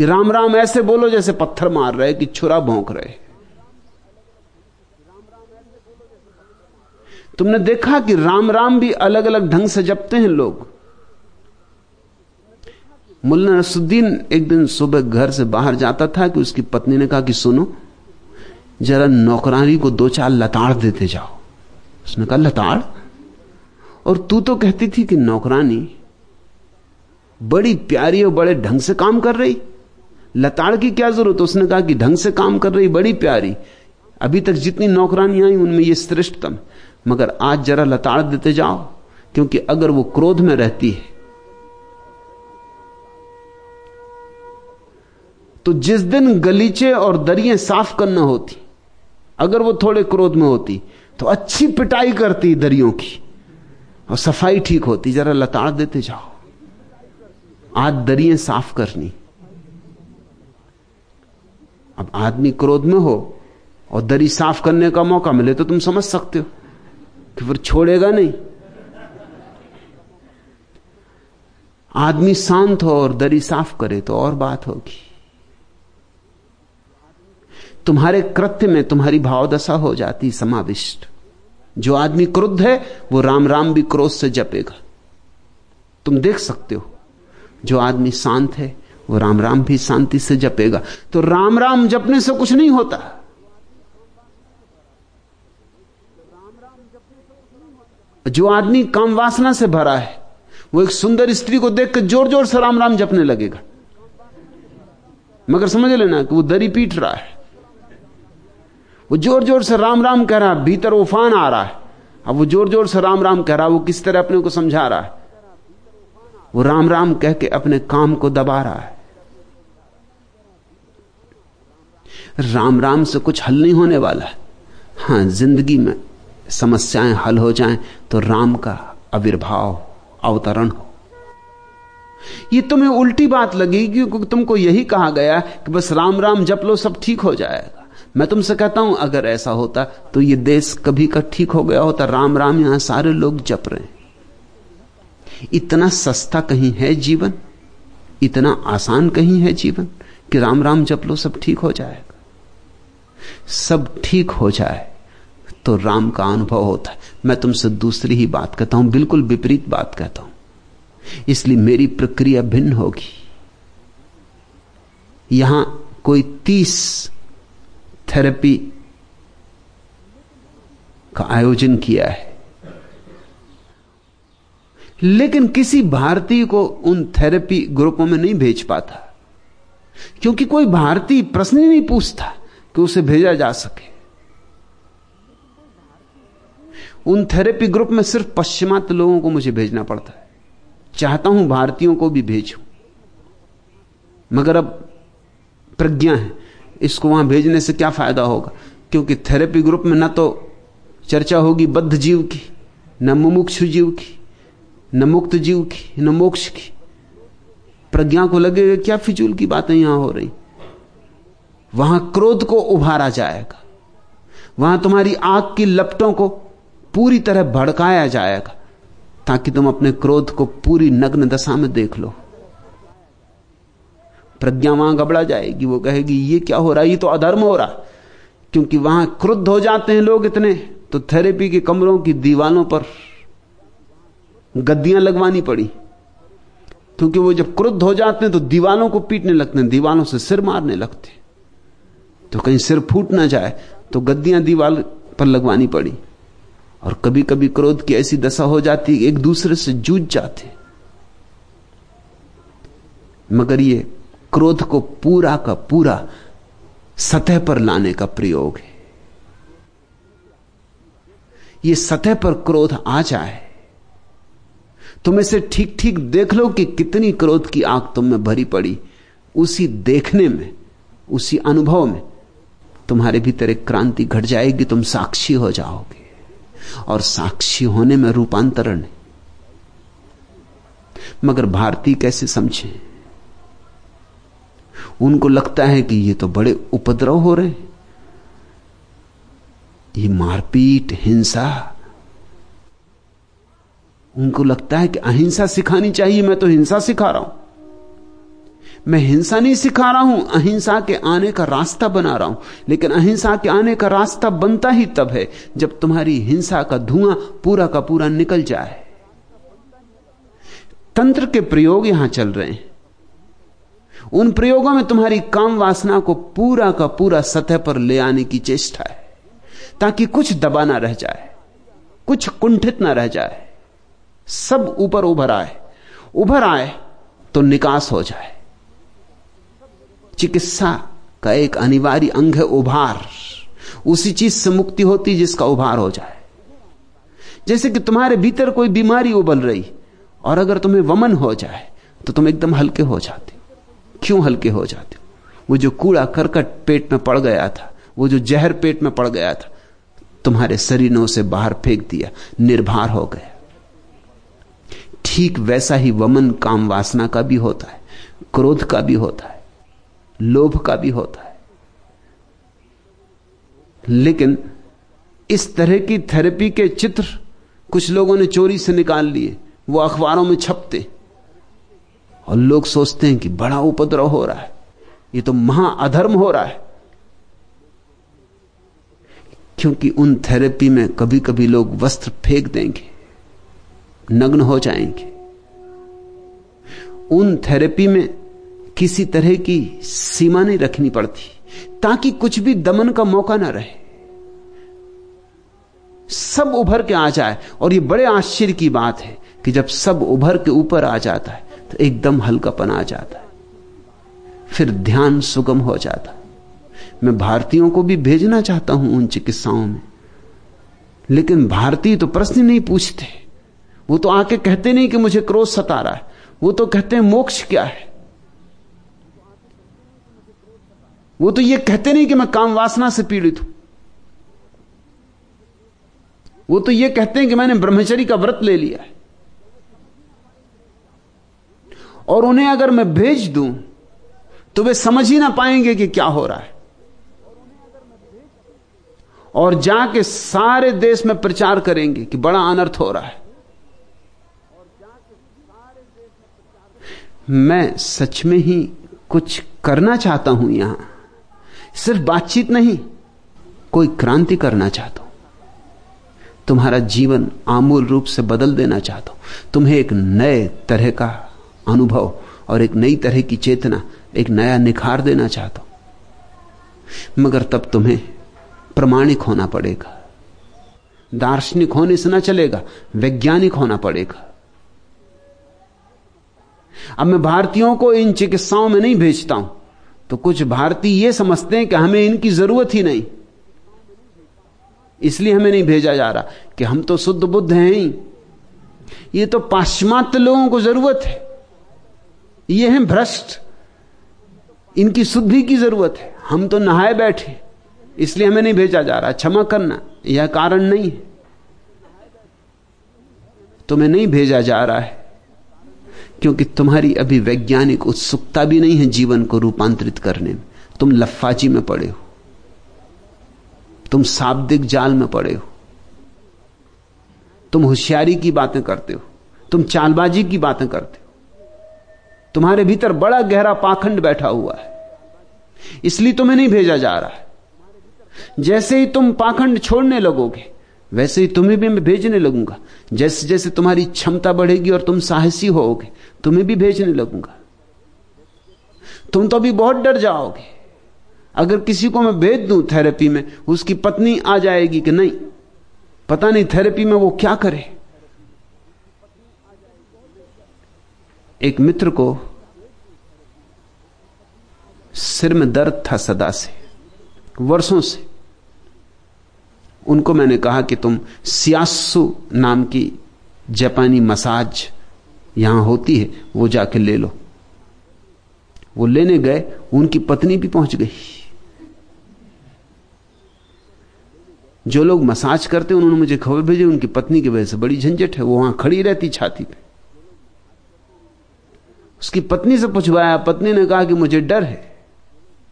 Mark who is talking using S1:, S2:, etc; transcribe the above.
S1: कि राम राम ऐसे बोलो जैसे पत्थर मार रहे कि छुरा भोंक रहे तुमने देखा कि राम राम भी अलग अलग ढंग से जपते हैं लोग? मुल्ला नसुद्दीन एक दिन सुबह घर से बाहर जाता था कि उसकी पत्नी ने कहा कि सुनो, जरा नौकरानी को दो चार लताड़ देते जाओ। उसने कहा, लताड़? और तू तो कहती थी कि नौकरानी बड़ी प्यारी और बड़े ढंग से काम कर रही। लताड़ की क्या ज़रूरत? उसने कहा कि ढंग से काम कर रही, बड़ी प्यारी। अभी तक जितनी नौकरानी आई, उनमें यह श्रेष्ठतम। मगर आज जरा लताड़ देते जाओ, क्योंकि अगर वो क्रोध में रहती है तो जिस दिन गलीचे और दरियाँ साफ़ करना होती, अगर वो थोड़े क्रोध में होती तो अच्छी पिटाई करती दरियों की, और सफ़ाई ठीक होती। जरा लताड़ देते जाओ। आज दरियाँ साफ़ करनी। अब आदमी क्रोध में हो और दरी साफ़ करने का मौका मिले तो तुम समझ सकते हो कि फिर छोड़ेगा नहीं। आदमी शांत हो और दरी साफ़ करे तो और बात होगी। तुम्हारे कृत्य में तुम्हारी भावदशा हो जाती समाविष्ट। जो आदमी क्रुद्ध है, वो राम राम भी क्रोध से जपेगा। तुम देख सकते हो, जो आदमी शांत है वो राम राम भी शांति से जपेगा। तो राम राम जपने से कुछ नहीं होता। जो आदमी काम वासना से भरा है, वो एक सुंदर स्त्री को देखकर ज़ोर ज़ोर से राम राम जपने लगेगा। मगर समझ लेना कि वो दरी पीट रहा है। वो ज़ोर ज़ोर से राम राम कह रहा है, भीतर उफान आ रहा है। अब वो ज़ोर ज़ोर से राम राम कह रहा है, वो किस तरह अपने को समझा रहा है? वो राम राम कह के अपने काम को दबा रहा है। राम राम से कुछ हल नहीं होने वाला है। हाँ, ज़िंदगी में समस्याएँ हल हो जाएँ तो राम का आविर्भाव, अवतरण हो। ये तुम्हें उल्टी बात लगी क्योंकि तुमको यही कहा गया कि बस राम राम जप लो, सब ठीक हो जाएगा। मैं तुमसे कहता हूँ, अगर ऐसा होता तो ये देश कभी का ठीक हो गया होता। राम राम, यहाँ सारे लोग जप रहे हैं। इतना सस्ता कहीं है जीवन? इतना आसान कहीं है जीवन कि राम राम जप लो, सब ठीक हो जाएगा। सब ठीक हो जाए तो राम का अनुभव होता है। मैं तुमसे दूसरी ही बात कहता हूँ, बिल्कुल विपरीत बात कहता हूँ। इसलिए मेरी प्रक्रिया भिन्न होगी। यहाँ कोई तीस थेरेपी का आयोजन किया है। लेकिन किसी भारतीय को उन थेरेपी ग्रुपों में नहीं भेज पाता, क्योंकि कोई भारतीय प्रश्न ही नहीं पूछता। कि उसे भेजा जा सके। उन थेरेपी ग्रुप में सिर्फ़ पश्चिमात्य लोगों को मुझे भेजना पड़ता है। चाहता हूँ भारतीयों को भी भेजूं। मगर अब प्रज्ञा है, इसको वहाँ भेजने से क्या फ़ायदा होगा? क्योंकि थेरेपी ग्रुप में न तो चर्चा होगी बद्ध जीव की, न मुमुक्षु जीव की, न मुक्त जीव की, न मोक्ष की। प्रज्ञा को लगेगा, क्या फिजूल की बातें यहाँ हो रही? वहाँ क्रोध को उभारा जाएगा। वहाँ तुम्हारी आग की लपटों को पूरी तरह भड़काया जाएगा, ताकि तुम अपने क्रोध को पूरी नग्न दशा में देख लो। प्रज्ञा वहाँ गबड़ा जाएगी, वो कहेगी, ये क्या हो रहा है? ये तो अधर्म हो रहा। क्योंकि वहाँ क्रुद्ध हो जाते हैं लोग इतने तो थेरेपी के कमरों की दीवालों पर गद्दियाँ लगवानी पड़ी। क्योंकि वो जब क्रुद्ध हो जाते हैं तो दीवालों को पीटने लगते हैं, दीवालों से सिर मारने लगते तो कहीं सिर फूट ना जाए तो गद्दियाँ दीवार पर लगवानी पड़ी। और कभी कभी क्रोध की ऐसी दशा हो जाती एक दूसरे से जूझ जाते। मगर ये क्रोध को पूरा का पूरा सतह पर लाने का प्रयोग है। ये सतह पर क्रोध आ जाए, तुम इसे ठीक ठीक देख लो कि कितनी क्रोध की आग तुम में भरी पड़ी। उसी देखने में, उसी अनुभव में तुम्हारे भीतर एक क्रांति घट जाएगी, तुम साक्षी हो जाओगे। और साक्षी होने में रूपांतरण है। मगर भारतीय कैसे समझे? उनको लगता है कि ये तो बड़े उपद्रव हो रहे ये मारपीट, हिंसा। उनको लगता है कि अहिंसा सिखानी चाहिए, मैं तो हिंसा सिखा रहा हूँ। मैं हिंसा नहीं सिखा रहा हूँ, अहिंसा के आने का रास्ता बना रहा हूँ। लेकिन अहिंसा के आने का रास्ता बनता ही तब है, जब तुम्हारी हिंसा का धुआँ पूरा का पूरा निकल जाए। तंत्र के प्रयोग यहाँ चल रहे हैं। उन प्रयोगों में तुम्हारी काम वासना को पूरा का पूरा सतह पर ले आने की चेष्टा है, ताकि कुछ दबा ना रह जाए, कुछ कुंठित ना रह जाए। सब ऊपर उभर आए उभर आए तो निकास हो जाए। चिकित्सा का एक अनिवार्य अंग है उभार। उसी चीज़ से मुक्ति होती जिसका उभार हो जाए। जैसे कि तुम्हारे भीतर कोई बीमारी उबल रही और अगर तुम्हें वमन हो जाए तो तुम एकदम हल्के हो जाते क्यों हल्के हो जाते हो? वो जो कूड़ा करकट पेट में पड़ गया था, वो जो जहर पेट में पड़ गया था, तुम्हारे शरीर ने उसे बाहर फेंक दिया, निर्भर हो गया। ठीक वैसा ही वमन, काम वासना का भी होता है, क्रोध का भी होता है। लोभ का भी होता है। लेकिन इस तरह की थेरेपी के चित्र कुछ लोगों ने चोरी से निकाल लिए, वो अखबारों में छपते। और लोग सोचते हैं कि बड़ा उपद्रव हो रहा है। ये तो महाअधर्म हो रहा है। क्योंकि उन थेरेपी में कभी कभी लोग वस्त्र फेंक देंगे, नग्न हो जाएँगे। उन थेरेपी में किसी तरह की सीमा नहीं रखनी पड़ती, ताकि कुछ भी दमन का मौका ना रहे। सब उभर के आ जाए, और ये बड़े आश्चर्य की बात है कि जब सब उभर के ऊपर आ जाता है तो एकदम हल्कापन आ जाता है। फिर ध्यान सुगम हो जाता है। मैं भारतीयों को भी भेजना चाहता हूँ उन चिकित्साओं में, लेकिन भारतीय तो प्रश्न नहीं पूछते। वो तो आके कहते नहीं कि मुझे क्रोध सता रहा है, वो तो कहते हैं, मोक्ष क्या है? वो तो ये कहते नहीं कि मैं काम वासना से पीड़ित हूँ। वो तो ये कहते हैं कि मैंने ब्रह्मचरी का व्रत ले लिया है। और उन्हें अगर मैं भेज दूँ तो वे समझ ही ना पाएँगे कि क्या हो रहा है। और जाके सारे देश में प्रचार करेंगे कि बड़ा अनर्थ हो रहा है। मैं सच में ही कुछ करना चाहता हूँ यहाँ। सिर्फ़ बातचीत नहीं, कोई क्रांति करना चाहता हूँ। तुम्हारा जीवन आमूल रूप से बदल देना चाहता हूँ। तुम्हें एक नए तरह का अनुभव और एक नई तरह की चेतना, एक नया निखार देना चाहता हूँ। मगर तब तुम्हें प्रमाणिक होना पड़ेगा। दार्शनिक होने से ना चलेगा, वैज्ञानिक होना पड़ेगा। अब मैं भारतीयों को इन चिकित्साओं में नहीं भेजता हूँ। तो कुछ भारतीय ये समझते हैं कि हमें इनकी ज़रूरत ही नहीं। इसलिए हमें नहीं भेजा जा रहा कि हम तो शुद्ध बुद्ध हैं ही। ये तो पाश्चात्य लोगों को ज़रूरत है। ये हैं भ्रष्ट। इनकी शुद्धि की ज़रूरत है। हम तो नहाए बैठे। इसलिए हमें नहीं भेजा जा रहा। क्षमा करना, यह कारण नहीं है। तुम्हें नहीं भेजा जा रहा है। क्योंकि तुम्हारी अभी वैज्ञानिक उत्सुकता भी नहीं है जीवन को रूपांतरित करने में। तुम लफाची में पड़े हो। तुम शाब्दिक जाल में पड़े हो। तुम होशियारी की बातें करते हो। तुम चालबाजी की बातें करते हो। तुम्हारे भीतर बड़ा गहरा पाखंड बैठा हुआ है। इसलिए तुम्हें नहीं भेजा जा रहा है। जैसे ही तुम पाखंड छोड़ने लगोगे वैसे ही तुम्हें भी मैं भेजने लगूँगा। जैसे जैसे तुम्हारी क्षमता बढ़ेगी और तुम साहसी होोगे तुम्हें भी भेजने लगूँगा। तुम तो अभी बहुत डर जाओगे। अगर किसी को मैं भेज दूँ थेरेपी में, उसकी पत्नी आ जाएगी कि नहीं? पता नहीं थेरेपी में वो क्या करे। एक मित्र को सिर में दर्द था सदा से, वर्षों से। उनको मैंने कहा कि तुम सियासु नाम की जापानी मसाज यहाँ होती है, वो जाके ले लो। वो लेने गए, उनकी पत्नी भी पहुँच गई। जो लोग मसाज करते उन्होंने मुझे खबर भेजी, उनकी पत्नी की वजह से बड़ी झंझट है, वो वहाँ खड़ी रहती छाती पे। उसकी पत्नी से पूछवाया, पत्नी ने कहा कि मुझे डर है।